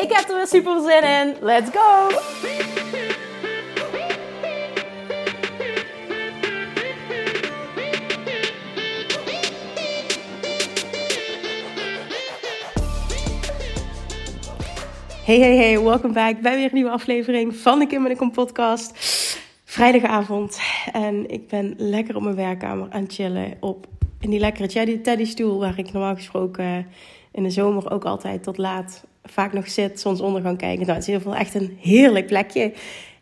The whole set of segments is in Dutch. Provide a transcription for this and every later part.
Ik heb er weer super zin in. Let's go! Hey, hey, hey, welkom back bij weer een nieuwe aflevering van de Kim en de Kom podcast. Vrijdagavond en ik ben lekker op mijn werkkamer aan het chillen op in die lekkere teddy stoel waar ik normaal gesproken in de zomer ook altijd tot laat vaak nog zit, zonsondergang kijken. Nou, het is in ieder geval echt een heerlijk plekje.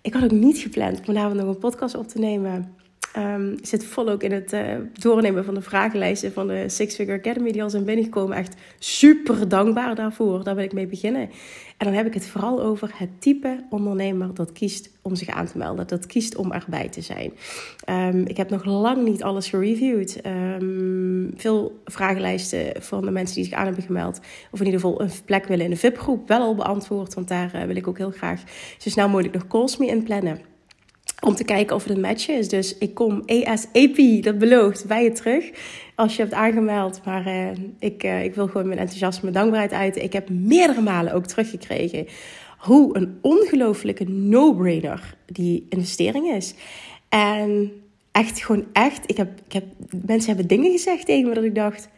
Ik had ook niet gepland om vanavond nog een podcast op te nemen. Um, zit vol ook in het uh, doornemen van de vragenlijsten van de Six Figure Academy die al zijn binnengekomen. Echt super dankbaar daarvoor. Daar wil ik mee beginnen. En dan heb ik het vooral over het type ondernemer dat kiest om zich aan te melden. Dat kiest om erbij te zijn. Um, ik heb nog lang niet alles gereviewd. Um, veel vragenlijsten van de mensen die zich aan hebben gemeld. Of in ieder geval een plek willen in de VIP-groep wel al beantwoord. Want daar uh, wil ik ook heel graag zo snel mogelijk nog calls mee inplannen. Om te kijken of het een match is. Dus ik kom ASAP, dat belooft, bij je terug. Als je hebt aangemeld. Maar uh, ik, uh, ik wil gewoon mijn enthousiasme en dankbaarheid uiten. Ik heb meerdere malen ook teruggekregen. Hoe een ongelofelijke no-brainer die investering is. En echt, gewoon echt. Ik heb, ik heb, mensen hebben dingen gezegd tegen me dat ik dacht: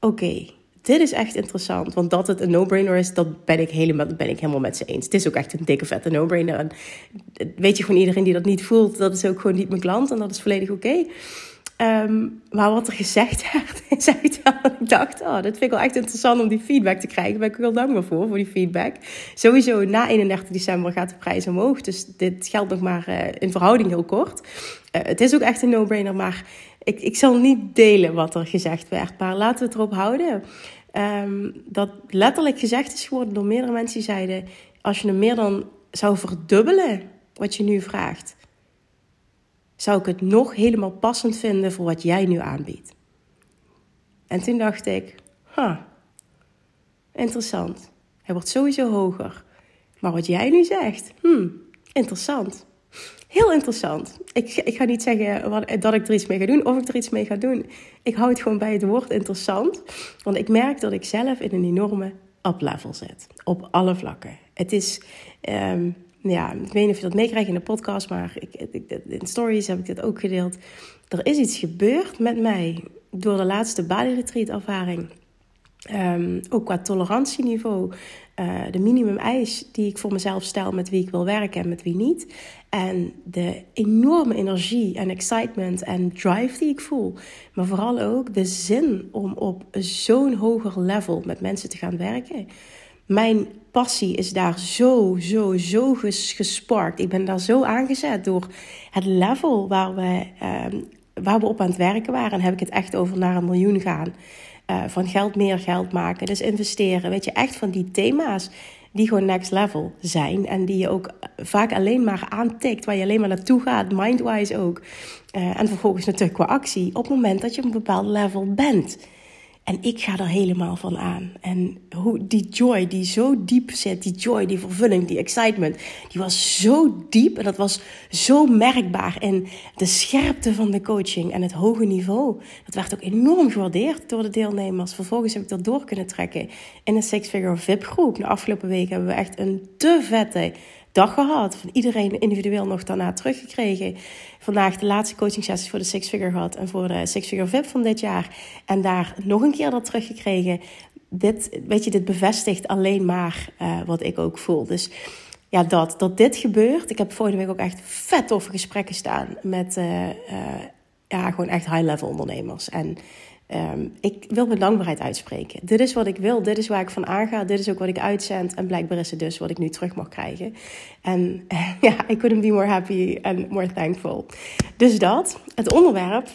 oké. Dit is echt interessant. Want dat het een no-brainer is, dat ben ik helemaal, ben ik helemaal met ze eens. Het is ook echt een dikke vette no-brainer. En weet je gewoon, iedereen die dat niet voelt, dat is ook gewoon niet mijn klant. En dat is volledig oké. Um, maar wat er gezegd werd, is echt wel, ik dacht, oh, dat vind ik wel echt interessant om die feedback te krijgen. Daar ben ik wel dankbaar voor, voor die feedback. Sowieso, na 31 december gaat de prijs omhoog. Dus dit geldt nog maar uh, in verhouding heel kort. Uh, het is ook echt een no-brainer, maar ik, ik zal niet delen wat er gezegd werd. Maar laten we het erop houden. Um, dat letterlijk gezegd is geworden door meerdere mensen die zeiden: als je hem meer dan zou verdubbelen wat je nu vraagt, zou ik het nog helemaal passend vinden voor wat jij nu aanbiedt. En toen dacht ik: huh, interessant. Hij wordt sowieso hoger. Maar wat jij nu zegt, hmm, interessant. Heel interessant. Ik, ik ga niet zeggen wat, dat ik er iets mee ga doen of ik er iets mee ga doen. Ik hou het gewoon bij het woord interessant. Want ik merk dat ik zelf in een enorme up-level zit. Op alle vlakken. Het is, um, ja, ik weet niet of je dat meekrijgt in de podcast, maar ik, ik, in stories heb ik dit ook gedeeld. Er is iets gebeurd met mij door de laatste body retreat ervaring. Um, ook qua tolerantieniveau. Uh, de minimum eis die ik voor mezelf stel met wie ik wil werken en met wie niet. En de enorme energie en excitement en drive die ik voel. Maar vooral ook de zin om op zo'n hoger level met mensen te gaan werken. Mijn passie is daar zo, zo, zo gesparkt. Ik ben daar zo aangezet door het level waar we, uh, waar we op aan het werken waren. En heb ik het echt over naar een miljoen gaan. Uh, van geld meer geld maken, dus investeren. Weet je, echt van die thema's die gewoon next level zijn. En die je ook vaak alleen maar aantikt, waar je alleen maar naartoe gaat, mindwise ook. Uh, en vervolgens natuurlijk qua actie, op het moment dat je op een bepaald level bent. En ik ga er helemaal van aan. En hoe die joy die zo diep zit, die joy, die vervulling, die excitement, die was zo diep en dat was zo merkbaar in de scherpte van de coaching en het hoge niveau. Dat werd ook enorm gewaardeerd door de deelnemers. Vervolgens heb ik dat door kunnen trekken in een Six Figure VIP groep. De afgelopen week hebben we echt een te vette dag gehad. Van iedereen individueel nog daarna teruggekregen. Vandaag de laatste coaching sessies voor de Six Figure gehad. En voor de Six Figure VIP van dit jaar. En daar nog een keer dat teruggekregen. Dit, weet je, dit bevestigt alleen maar uh, wat ik ook voel. Dus ja, dat, dat dit gebeurt. Ik heb vorige week ook echt vet toffe gesprekken staan met uh, uh, ja, gewoon echt high-level ondernemers. En Um, ik wil mijn dankbaarheid uitspreken. Dit is wat ik wil, dit is waar ik van aanga, dit is ook wat ik uitzend. En blijkbaar is het dus wat ik nu terug mag krijgen. En ja, I couldn't be more happy and more thankful. Dus dat, het onderwerp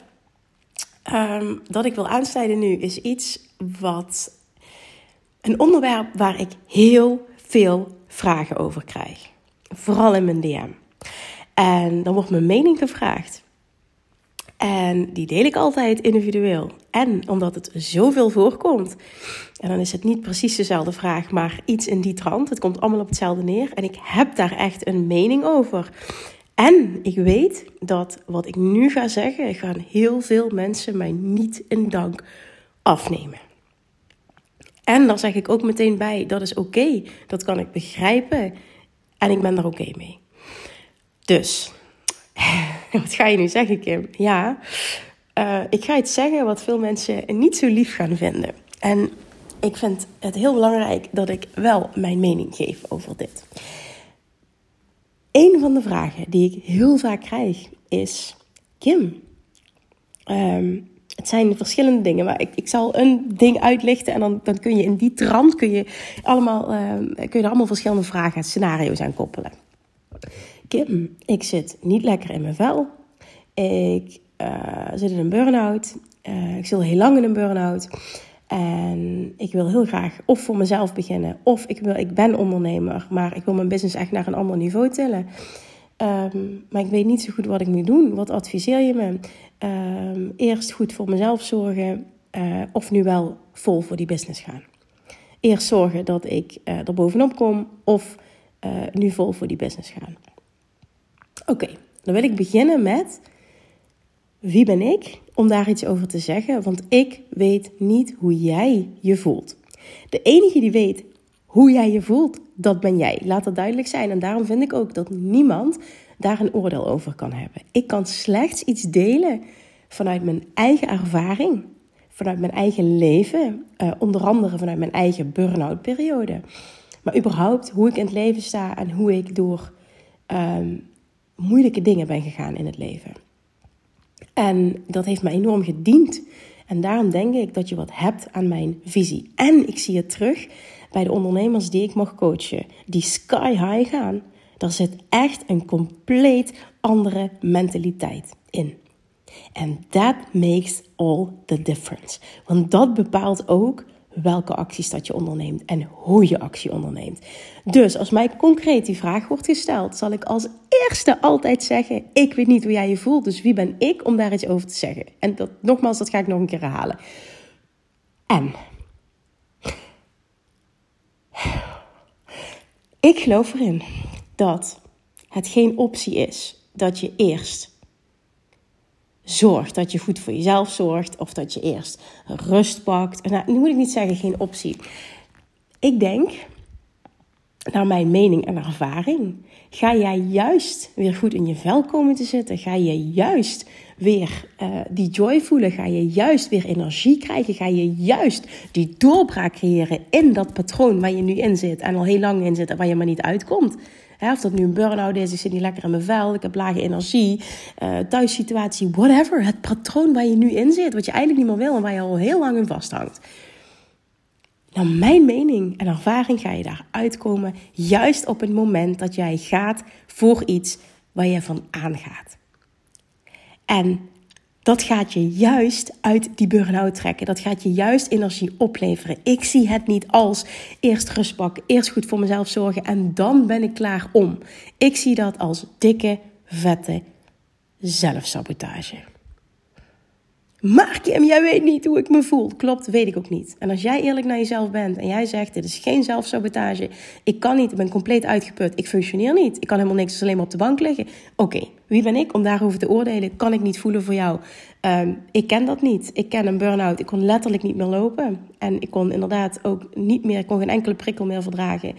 um, dat ik wil aansnijden nu is iets wat. Een onderwerp waar ik heel veel vragen over krijg. Vooral in mijn DM. En dan wordt mijn mening gevraagd. En die deel ik altijd individueel. En omdat het zoveel voorkomt. En dan is het niet precies dezelfde vraag, maar iets in die trant. Het komt allemaal op hetzelfde neer. En ik heb daar echt een mening over. En ik weet dat wat ik nu ga zeggen, gaan heel veel mensen mij niet in dank afnemen. En daar zeg ik ook meteen bij, dat is oké. Dat kan ik begrijpen. En ik ben er oké mee. Dus, wat ga je nu zeggen, Kim? Ja, uh, ik ga iets zeggen wat veel mensen niet zo lief gaan vinden. En ik vind het heel belangrijk dat ik wel mijn mening geef over dit. Een van de vragen die ik heel vaak krijg is: Kim, um, het zijn verschillende dingen, maar ik, ik zal een ding uitlichten en dan, dan kun je in die trant kun je allemaal, uh, kun je er allemaal verschillende vragen en scenario's aan koppelen. Kim, ik zit niet lekker in mijn vel. Ik uh, zit in een burn-out. Uh, ik zit al heel lang in een burn-out. En ik wil heel graag of voor mezelf beginnen, of ik, wil, ik ben ondernemer, maar ik wil mijn business echt naar een ander niveau tillen. Um, maar ik weet niet zo goed wat ik moet doen. Wat adviseer je me? Um, eerst goed voor mezelf zorgen, uh, of nu wel vol voor die business gaan. Eerst zorgen dat ik uh, er bovenop kom, of nu vol voor die business gaan. Oké, dan wil ik beginnen met wie ben ik om daar iets over te zeggen? Want ik weet niet hoe jij je voelt. De enige die weet hoe jij je voelt, dat ben jij. Laat dat duidelijk zijn. En daarom vind ik ook dat niemand daar een oordeel over kan hebben. Ik kan slechts iets delen vanuit mijn eigen ervaring, vanuit mijn eigen leven, uh, onder andere vanuit mijn eigen burn-out periode. Maar überhaupt hoe ik in het leven sta en hoe ik door um, moeilijke dingen ben gegaan in het leven. En dat heeft me enorm gediend. En daarom denk ik dat je wat hebt aan mijn visie. En ik zie het terug bij de ondernemers die ik mag coachen, die sky high gaan. Daar zit echt een compleet andere mentaliteit in. En that makes all the difference. Want dat bepaalt ook welke acties dat je onderneemt en hoe je actie onderneemt. Dus als mij concreet die vraag wordt gesteld, zal ik als eerste altijd zeggen: Ik weet niet hoe jij je voelt, dus wie ben ik om daar iets over te zeggen? En dat, nogmaals, dat ga ik nog een keer herhalen. En ik geloof erin dat het geen optie is dat je eerst zorgt dat je goed voor jezelf zorgt of dat je eerst rust pakt. Nou, nu moet ik niet zeggen geen optie. Ik denk, naar mijn mening en ervaring, ga jij juist weer goed in je vel komen te zitten. Ga je juist weer uh, die joy voelen. Ga je juist weer energie krijgen. Ga je juist die doorbraak creëren in dat patroon waar je nu in zit en al heel lang in zit en waar je maar niet uitkomt. Of dat nu een burn-out is, ik zit niet lekker in mijn vel, ik heb lage energie, uh, thuissituatie, whatever. Het patroon waar je nu in zit, wat je eigenlijk niet meer wil en waar je al heel lang in vasthangt. Naar mijn mening en ervaring ga je daar uitkomen juist op het moment dat jij gaat voor iets waar je van aangaat. En dat gaat je juist uit die burn-out trekken. Dat gaat je juist energie opleveren. Ik zie het niet als eerst rust pakken, eerst goed voor mezelf zorgen en dan ben ik klaar om. Ik zie dat als dikke, vette zelfsabotage. Maar Kim, jij weet niet hoe ik me voel. Klopt, weet ik ook niet. En als jij eerlijk naar jezelf bent en jij zegt: Dit is geen zelfsabotage, ik kan niet, ik ben compleet uitgeput, ik functioneer niet, ik kan helemaal niks, dus alleen maar op de bank liggen. Oké, wie ben ik om daarover te oordelen? Kan ik niet voelen voor jou? Um, ik ken dat niet. Ik ken een burn-out. Ik kon letterlijk niet meer lopen. En ik kon inderdaad ook niet meer, ik kon geen enkele prikkel meer verdragen.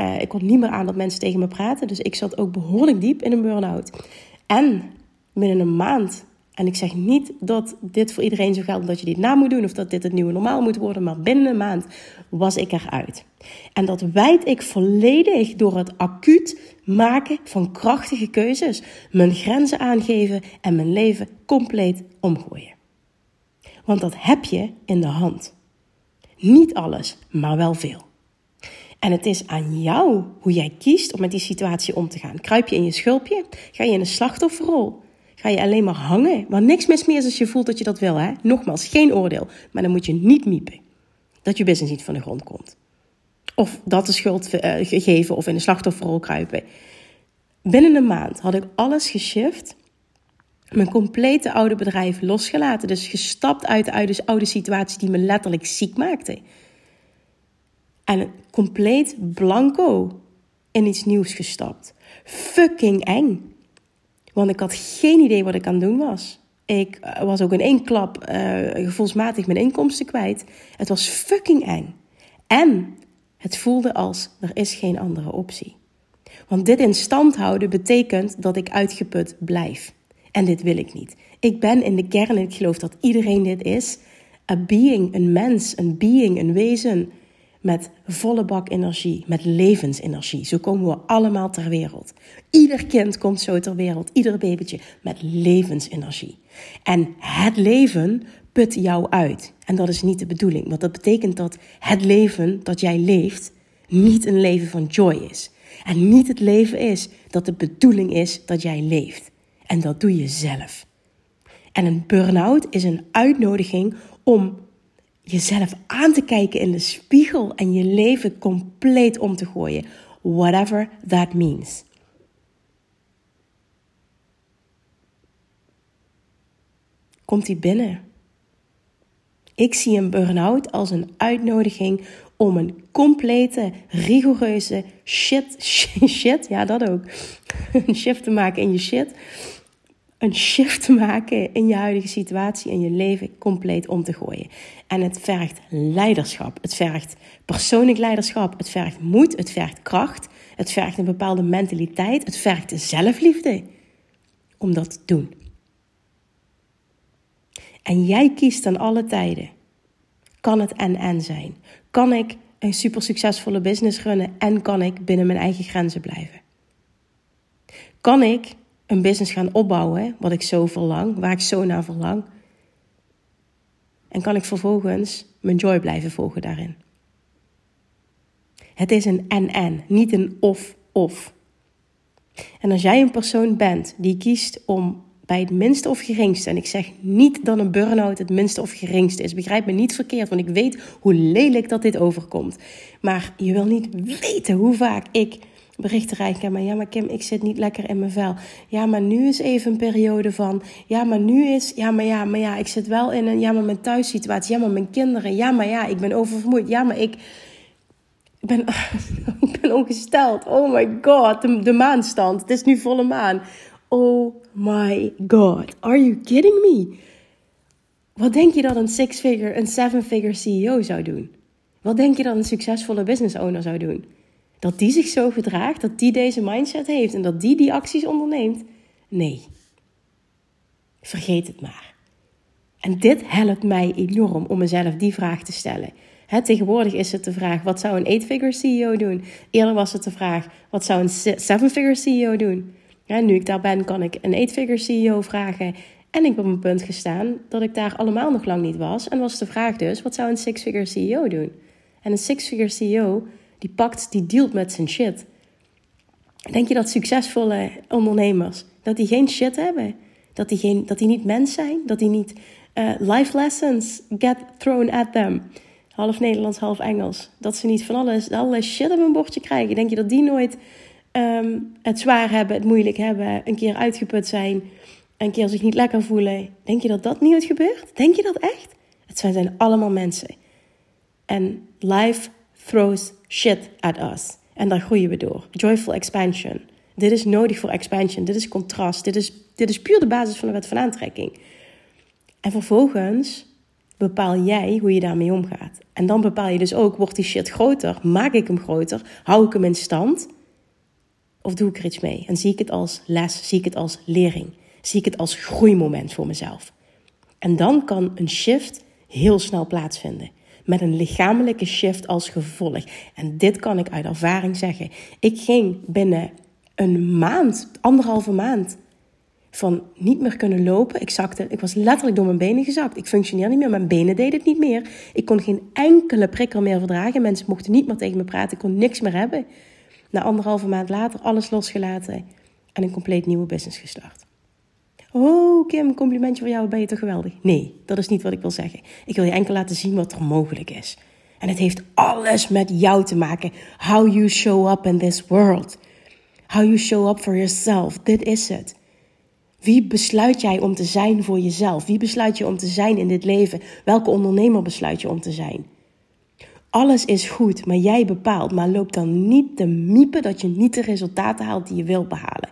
Uh, ik kon niet meer aan dat mensen tegen me praten. Dus ik zat ook behoorlijk diep in een burn-out. En binnen een maand en ik zeg niet dat dit voor iedereen zo geldt dat je dit na moet doen of dat dit het nieuwe normaal moet worden, maar binnen een maand was ik eruit. En dat wijd ik volledig door het acuut maken van krachtige keuzes, mijn grenzen aangeven en mijn leven compleet omgooien. Want dat heb je in de hand. Niet alles, maar wel veel. En het is aan jou hoe jij kiest om met die situatie om te gaan. Kruip je in je schulpje? Ga je in een slachtofferrol? Ga je alleen maar hangen. Waar niks mis meer is als je voelt dat je dat wil. Hè? Nogmaals, geen oordeel. Maar dan moet je niet miepen. Dat je business niet van de grond komt. Of dat de schuld uh, geven of in de slachtofferrol kruipen. Binnen een maand had ik alles geshift. Mijn complete oude bedrijf losgelaten. Dus gestapt uit de oude, oude situatie die me letterlijk ziek maakte. En compleet blanco in iets nieuws gestapt. Fucking eng. Want ik had geen idee wat ik aan het doen was. Ik eh, was ook in één klap uh, gevoelsmatig mijn inkomsten kwijt. Het was fucking eng. En het voelde als er is geen andere optie. Want dit in stand houden betekent dat ik uitgeput blijf. En dit wil ik niet. Ik ben in de kern, en ik geloof dat iedereen dit is, een being, een mens, een being, een wezen met volle bak energie, met levensenergie. Zo komen we allemaal ter wereld. Ieder kind komt zo ter wereld, ieder babytje met levensenergie. En het leven put jou uit. En dat is niet de bedoeling, want dat betekent dat het leven dat jij leeft niet een leven van joy is. En niet het leven is dat de bedoeling is dat jij leeft. En dat doe je zelf. En een burn-out is een uitnodiging om jezelf aan te kijken in de spiegel en je leven compleet om te gooien. Whatever that means. Komt die binnen? Ik zie een burn-out als een uitnodiging om een complete, rigoureuze shit, shit, ja dat ook, een shift te maken in je shit een shift te maken in je huidige situatie en je leven compleet om te gooien. En het vergt leiderschap. Het vergt persoonlijk leiderschap. Het vergt moed. Het vergt kracht. Het vergt een bepaalde mentaliteit. Het vergt zelfliefde om dat te doen. En jij kiest aan alle tijden. Kan het en-en zijn? Kan ik een super succesvolle business runnen en kan ik binnen mijn eigen grenzen blijven? Kan ik een business gaan opbouwen, wat ik zo verlang, waar ik zo naar verlang. En kan ik vervolgens mijn joy blijven volgen daarin. Het is een en-en, niet een of-of. En als jij een persoon bent die kiest om bij het minste of geringste, en ik zeg niet dat een burn-out het minste of geringste is, begrijp me niet verkeerd, want ik weet hoe lelijk dat dit overkomt. Maar je wil niet weten hoe vaak ik berichten krijgen. Maar ja, maar Kim, ik zit niet lekker in mijn vel. Ja, maar nu is even een periode van. Ja, maar nu is. Ja, maar ja, maar ja, ik zit wel in een. Ja, maar mijn thuissituatie. Ja, maar mijn kinderen. Ja, maar ja, ik ben oververmoeid. Ja, maar ik. Ik ben, ik ben ongesteld. Oh my god, de, de maanstand. Het is nu volle maan. Oh my god, are you kidding me? Wat denk je dat een six-figure, een seven-figure CEO zou doen? Wat denk je dat een succesvolle business owner zou doen? Dat die zich zo gedraagt, dat die deze mindset heeft en dat die die acties onderneemt? Nee. Vergeet het maar. En dit helpt mij enorm om mezelf die vraag te stellen. tegenwoordig is het de vraag: wat zou een eight-figure CEO doen? Eerder was het de vraag: wat zou een seven-figure CEO doen? nu ik daar ben, kan ik een eight-figure CEO vragen. En ik ben op een punt gestaan dat ik daar allemaal nog lang niet was. En was de vraag dus: wat zou een six-figure CEO doen? En een six-figure CEO die pakt, die dealt met zijn shit. Denk je dat succesvolle ondernemers, dat die geen shit hebben? Dat die, geen, dat die niet mens zijn? Dat die niet uh, life lessons get thrown at them? Half Nederlands, half Engels. Dat ze niet van alles, alle shit op hun bordje krijgen. Denk je dat die nooit um, het zwaar hebben, het moeilijk hebben, een keer uitgeput zijn, een keer zich niet lekker voelen? Denk je dat dat niet gebeurt? Denk je dat echt? Het zijn, zijn allemaal mensen. En life throws shit at us. En daar groeien we door. Joyful expansion. Dit is nodig voor expansion. Dit is contrast. Dit is, dit is puur de basis van de wet van aantrekking. En vervolgens bepaal jij hoe je daarmee omgaat. En dan bepaal je dus ook, wordt die shit groter? Maak ik hem groter? Hou ik hem in stand? Of doe ik er iets mee? En zie ik het als les? Zie ik het als lering? Zie ik het als groeimoment voor mezelf? En dan kan een shift heel snel plaatsvinden met een lichamelijke shift als gevolg. En dit kan ik uit ervaring zeggen. Ik ging binnen een maand, anderhalve maand, van niet meer kunnen lopen. Ik, zakte, ik was letterlijk door mijn benen gezakt. Ik functioneerde niet meer. Mijn benen deden het niet meer. Ik kon geen enkele prikkel meer verdragen. Mensen mochten niet meer tegen me praten. Ik kon niks meer hebben. Na anderhalve maand later alles losgelaten en een compleet nieuwe business gestart. Oh, Kim, complimentje voor jou, ben je toch geweldig? Nee, dat is niet wat ik wil zeggen. Ik wil je enkel laten zien wat er mogelijk is. En het heeft alles met jou te maken. How you show up in this world. How you show up for yourself. Dit is het. Wie besluit jij om te zijn voor jezelf? Wie besluit je om te zijn in dit leven? Welke ondernemer besluit je om te zijn? Alles is goed, maar jij bepaalt. Maar loop dan niet te miepen dat je niet de resultaten haalt die je wilt behalen.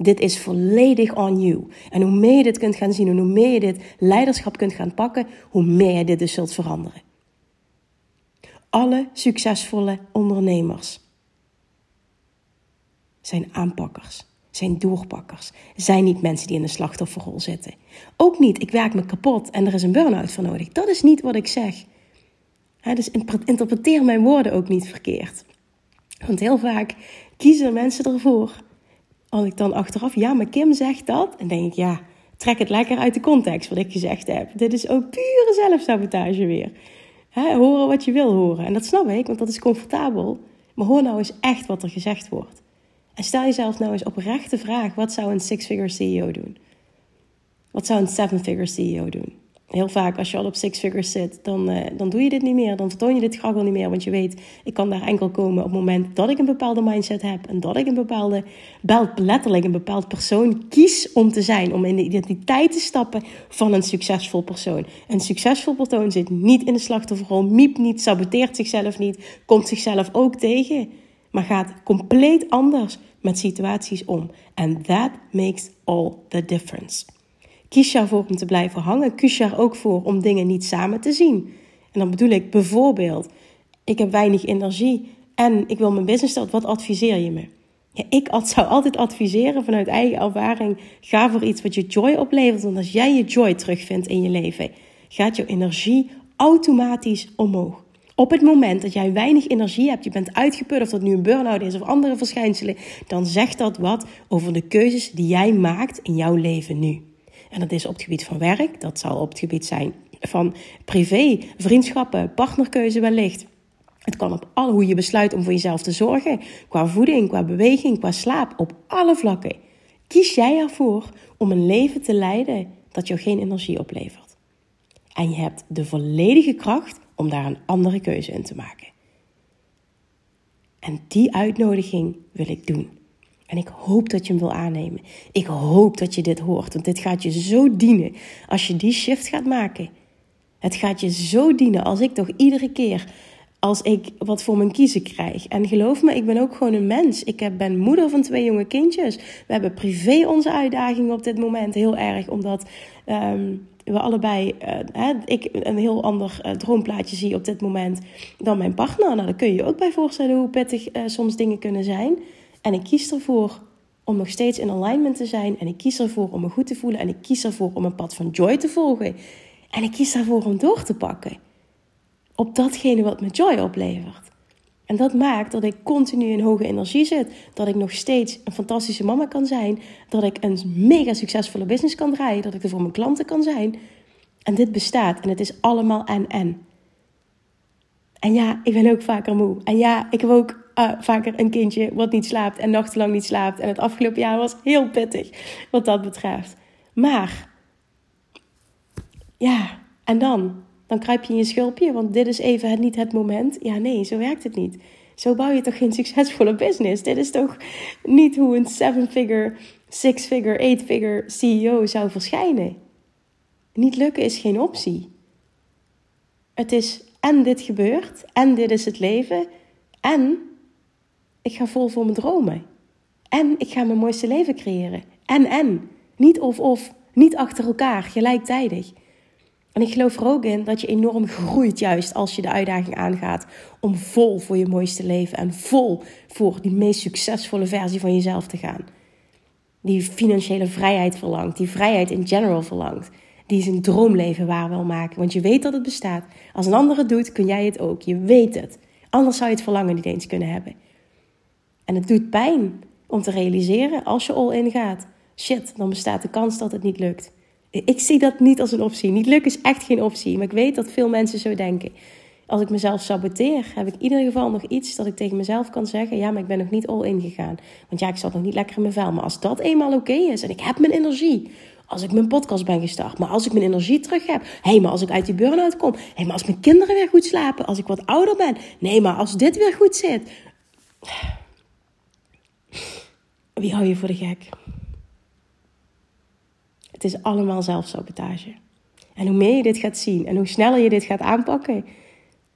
Dit is volledig on you. En hoe meer je dit kunt gaan zien en hoe meer je dit leiderschap kunt gaan pakken, hoe meer je dit dus zult veranderen. Alle succesvolle ondernemers zijn aanpakkers, zijn doorpakkers, zijn niet mensen die in de slachtofferrol zitten. Ook niet, ik werk me kapot en er is een burn-out voor nodig. Dat is niet wat ik zeg. dus interpreteer mijn woorden ook niet verkeerd. Want heel vaak kiezen mensen ervoor. Als ik dan achteraf, ja, maar Kim zegt dat. En denk ik, ja, trek het lekker uit de context wat ik gezegd heb. Dit is ook pure zelfsabotage weer. horen wat je wil horen. En dat snap ik, want dat is comfortabel. Maar hoor nou eens echt wat er gezegd wordt. En stel jezelf nou eens oprechte vraag: wat zou een six-figure CEO doen? Wat zou een seven-figure CEO doen? Heel vaak als je al op six figures zit, dan, uh, dan doe je dit niet meer. Dan vertoon je dit graag wel niet meer. Want je weet, ik kan daar enkel komen op het moment dat ik een bepaalde mindset heb. En dat ik een bepaalde, letterlijk een bepaald persoon kies om te zijn. Om in de identiteit te stappen van een succesvol persoon. Een succesvol persoon zit niet in de slachtofferrol, miept niet, saboteert zichzelf niet, komt zichzelf ook tegen. Maar gaat compleet anders met situaties om. And that makes all the difference. Kies je ervoor om te blijven hangen? Kies je er ook voor om dingen niet samen te zien? En dan bedoel ik bijvoorbeeld, ik heb weinig energie en ik wil mijn business starten. Wat adviseer je me? Ja, ik zou altijd adviseren vanuit eigen ervaring: ga voor iets wat je joy oplevert. Want als jij je joy terugvindt in je leven, gaat jouw energie automatisch omhoog. Op het moment dat jij weinig energie hebt, je bent uitgeput, of dat nu een burn-out is of andere verschijnselen, dan zegt dat wat over de keuzes die jij maakt in jouw leven nu. En dat is op het gebied van werk, dat zal op het gebied zijn van privé, vriendschappen, partnerkeuze wellicht. Het kan op alle hoe je besluit om voor jezelf te zorgen, qua voeding, qua beweging, qua slaap, op alle vlakken. Kies jij ervoor om een leven te leiden dat jou geen energie oplevert. En je hebt de volledige kracht om daar een andere keuze in te maken. En die uitnodiging wil ik doen. En ik hoop dat je hem wil aannemen. Ik hoop dat je dit hoort, want dit gaat je zo dienen als je die shift gaat maken. Het gaat je zo dienen als ik toch iedere keer als ik wat voor mijn kiezen krijg. En geloof me, ik ben ook gewoon een mens. Ik ben moeder van twee jonge kindjes. We hebben privé onze uitdagingen op dit moment heel erg, omdat ehm, we allebei, uh, ik een heel ander uh, droomplaatje zie op dit moment dan mijn partner. Nou, daar kun je je ook bij voorstellen hoe pittig uh, soms dingen kunnen zijn. En ik kies ervoor om nog steeds in alignment te zijn. En ik kies ervoor om me goed te voelen. En ik kies ervoor om een pad van joy te volgen. En ik kies ervoor om door te pakken. Op datgene wat me joy oplevert. En dat maakt dat ik continu in hoge energie zit. Dat ik nog steeds een fantastische mama kan zijn. Dat ik een mega succesvolle business kan draaien. Dat ik er voor mijn klanten kan zijn. En dit bestaat. En het is allemaal en en. En ja, ik ben ook vaker moe. En ja, ik heb ook uh, vaker een kindje wat niet slaapt en nachtenlang niet slaapt. En het afgelopen jaar was heel pittig wat dat betreft. Maar, ja, en dan? Dan kruip je in je schulpje, want dit is even het, niet het moment. Ja, nee, zo werkt het niet. Zo bouw je toch geen succesvolle business? Dit is toch niet hoe een seven-figure, six-figure, eight-figure CEO zou verschijnen? Niet lukken is geen optie. Het is en dit gebeurt, en dit is het leven, en ik ga vol voor mijn dromen. En ik ga mijn mooiste leven creëren. En, en. Niet of, of. Niet achter elkaar, gelijktijdig. En ik geloof er ook in dat je enorm groeit juist als je de uitdaging aangaat om vol voor je mooiste leven en vol voor die meest succesvolle versie van jezelf te gaan. Die financiële vrijheid verlangt, die vrijheid in general verlangt. Die zijn droomleven waar wil maken, want je weet dat het bestaat. Als een ander het doet, kun jij het ook. Je weet het. Anders zou je het verlangen niet eens kunnen hebben. En het doet pijn om te realiseren als je all in gaat. Shit, dan bestaat de kans dat het niet lukt. Ik zie dat niet als een optie. Niet lukken is echt geen optie. Maar ik weet dat veel mensen zo denken. Als ik mezelf saboteer, heb ik in ieder geval nog iets dat ik tegen mezelf kan zeggen. Ja, maar ik ben nog niet all in gegaan. Want ja, ik zat nog niet lekker in mijn vel. Maar als dat eenmaal oké is en ik heb mijn energie als ik mijn podcast ben gestart. Maar als ik mijn energie terug heb. Hé, hey, maar als ik uit die burn-out kom. Hé, hey, maar als mijn kinderen weer goed slapen. Als ik wat ouder ben. Nee, maar als dit weer goed zit. Wie hou je voor de gek? Het is allemaal zelfsabotage. En hoe meer je dit gaat zien en hoe sneller je dit gaat aanpakken.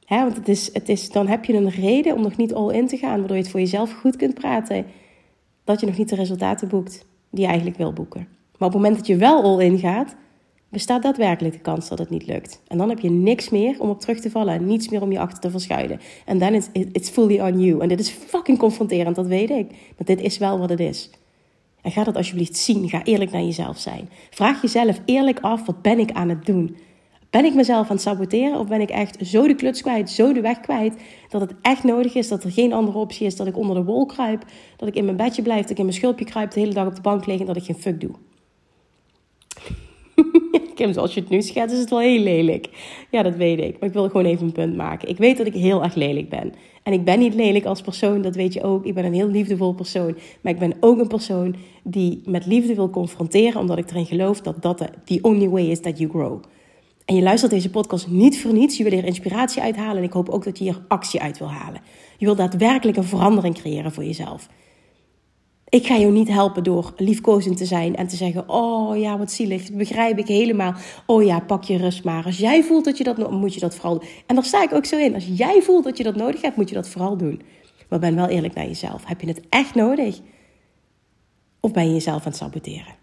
Hè, want het is, het is, dan heb je een reden om nog niet all in te gaan. Waardoor je het voor jezelf goed kunt praten. Dat je nog niet de resultaten boekt die je eigenlijk wil boeken. Maar op het moment dat je wel all in gaat, bestaat daadwerkelijk de kans dat het niet lukt. En dan heb je niks meer om op terug te vallen en niets meer om je achter te verschuilen. En dan is it's fully on you. En dit is fucking confronterend, dat weet ik. Maar dit is wel wat het is. En ga dat alsjeblieft zien. Ga eerlijk naar jezelf zijn. Vraag jezelf eerlijk af: wat ben ik aan het doen? Ben ik mezelf aan het saboteren of ben ik echt zo de kluts kwijt, zo de weg kwijt, dat het echt nodig is, dat er geen andere optie is, dat ik onder de wol kruip, dat ik in mijn bedje blijf, dat ik in mijn schulpje kruip, de hele dag op de bank lig en dat ik geen fuck doe? Kim, zoals je het nu schetst, is het wel heel lelijk. Ja, dat weet ik. Maar ik wil gewoon even een punt maken. Ik weet dat ik heel erg lelijk ben. En ik ben niet lelijk als persoon, dat weet je ook. Ik ben een heel liefdevol persoon. Maar ik ben ook een persoon die met liefde wil confronteren, omdat ik erin geloof dat dat the only way is that you grow. En je luistert deze podcast niet voor niets. Je wil er inspiratie uithalen. En ik hoop ook dat je hier actie uit wil halen. Je wil daadwerkelijk een verandering creëren voor jezelf. Ik ga jou niet helpen door liefkozend te zijn en te zeggen: Oh ja, wat zielig, dat begrijp ik helemaal. Oh ja, pak je rust maar. Als jij voelt dat je dat moet je dat vooral doen. En daar sta ik ook zo in. Als jij voelt dat je dat nodig hebt, moet je dat vooral doen. Maar ben wel eerlijk naar jezelf. Heb je het echt nodig? Of ben je jezelf aan het saboteren?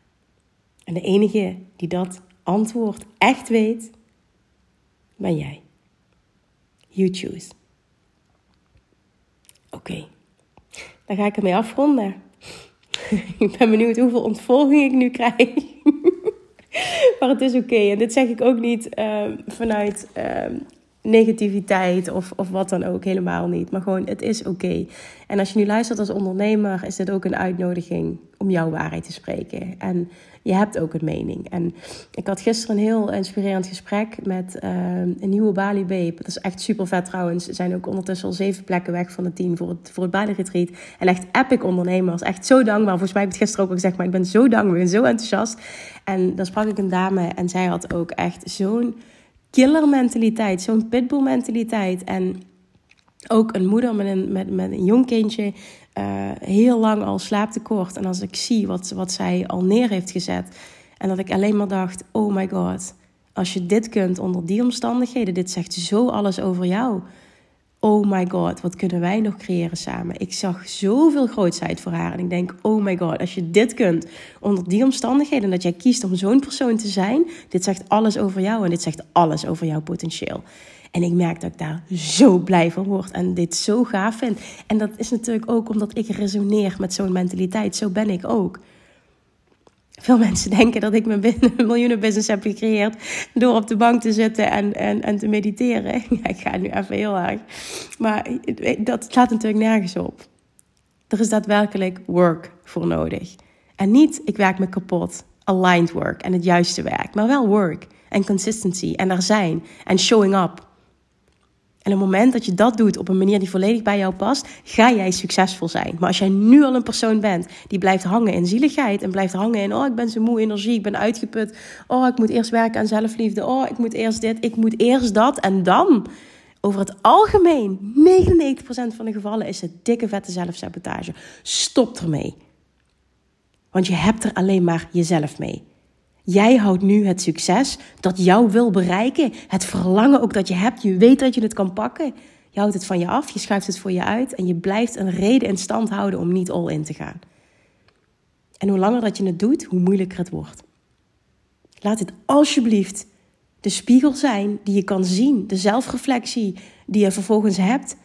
En de enige die dat antwoord echt weet, ben jij. You choose. Oké, dan ga ik ermee afronden. ik ben benieuwd hoeveel ontvolging ik nu krijg. maar het is oké. En dit zeg ik ook niet uh, vanuit uh, negativiteit of, of wat dan ook. Helemaal niet. Maar gewoon, het is oké. En als je nu luistert als ondernemer, is dit ook een uitnodiging om jouw waarheid te spreken. En je hebt ook een mening. En ik had gisteren een heel inspirerend gesprek met uh, een nieuwe Bali Babe. Dat is echt super vet trouwens. Ze zijn ook ondertussen al zeven plekken weg van het team voor het, voor het Bali Retreat. En echt epic ondernemers. Echt zo dankbaar. Volgens mij heb ik het gisteren ook al gezegd, maar ik ben zo dankbaar en zo enthousiast. En dan sprak ik een dame en zij had ook echt zo'n killer mentaliteit, zo'n pitbull mentaliteit. En ook een moeder met een, met, met een jong kindje, uh, heel lang al slaaptekort. En als ik zie wat, wat zij al neer heeft gezet, en dat ik alleen maar dacht: oh my god, als je dit kunt onder die omstandigheden, dit zegt zo alles over jou. Oh my god, wat kunnen wij nog creëren samen? Ik zag zoveel grootsheid voor haar. En ik denk, oh my god, als je dit kunt onder die omstandigheden... dat jij kiest om zo'n persoon te zijn... dit zegt alles over jou en dit zegt alles over jouw potentieel. En ik merk dat ik daar zo blij van word en dit zo gaaf vind. En dat is natuurlijk ook omdat ik resoneer met zo'n mentaliteit. Zo ben ik ook. Veel mensen denken dat ik mijn miljoenenbusiness heb gecreëerd door op de bank te zitten en, en, en te mediteren. Ja, ik ga nu even heel erg. Maar dat slaat natuurlijk nergens op. Er is daadwerkelijk work voor nodig. En niet, ik werk me kapot, aligned work en het juiste werk. Maar wel work en consistency en er zijn en showing up. En op het moment dat je dat doet op een manier die volledig bij jou past, ga jij succesvol zijn. Maar als jij nu al een persoon bent die blijft hangen in zieligheid en blijft hangen in, oh ik ben zo moe energie, ik ben uitgeput, oh ik moet eerst werken aan zelfliefde, oh ik moet eerst dit, ik moet eerst dat en dan. Over het algemeen, 99% van de gevallen is het dikke vette zelfsabotage. Stop ermee. Want je hebt er alleen maar jezelf mee. Jij houdt nu het succes dat jou wil bereiken. Het verlangen ook dat je hebt. Je weet dat je het kan pakken. Je houdt het van je af, je schuift het voor je uit en je blijft een reden in stand houden om niet all in te gaan. En hoe langer dat je het doet, hoe moeilijker het wordt. Laat het alsjeblieft de spiegel zijn die je kan zien, de zelfreflectie die je vervolgens hebt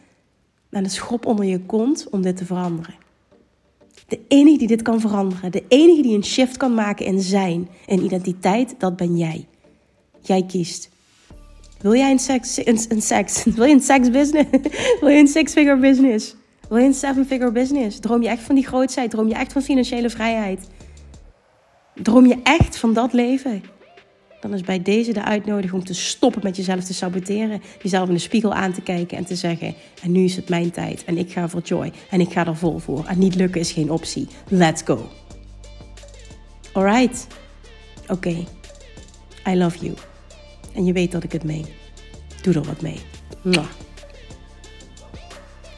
en de schop onder je kont om dit te veranderen. De enige die dit kan veranderen, de enige die een shift kan maken in zijn, en identiteit, dat ben jij. Jij kiest. Wil jij een seks, een, seks, wil je een sex business? wil je een six-figure business? Wil je een seven-figure business? Droom je echt van die grootheid? Droom je echt van financiële vrijheid? Droom je echt van dat leven? Dan is bij deze de uitnodiging om te stoppen met jezelf te saboteren. Jezelf in de spiegel aan te kijken en te zeggen: En nu is het mijn tijd. En ik ga voor joy. En ik ga er vol voor. En niet lukken is geen optie. Let's go. Alright. Oké, I love you. En je weet dat ik het meen. Doe er wat mee. Mwah.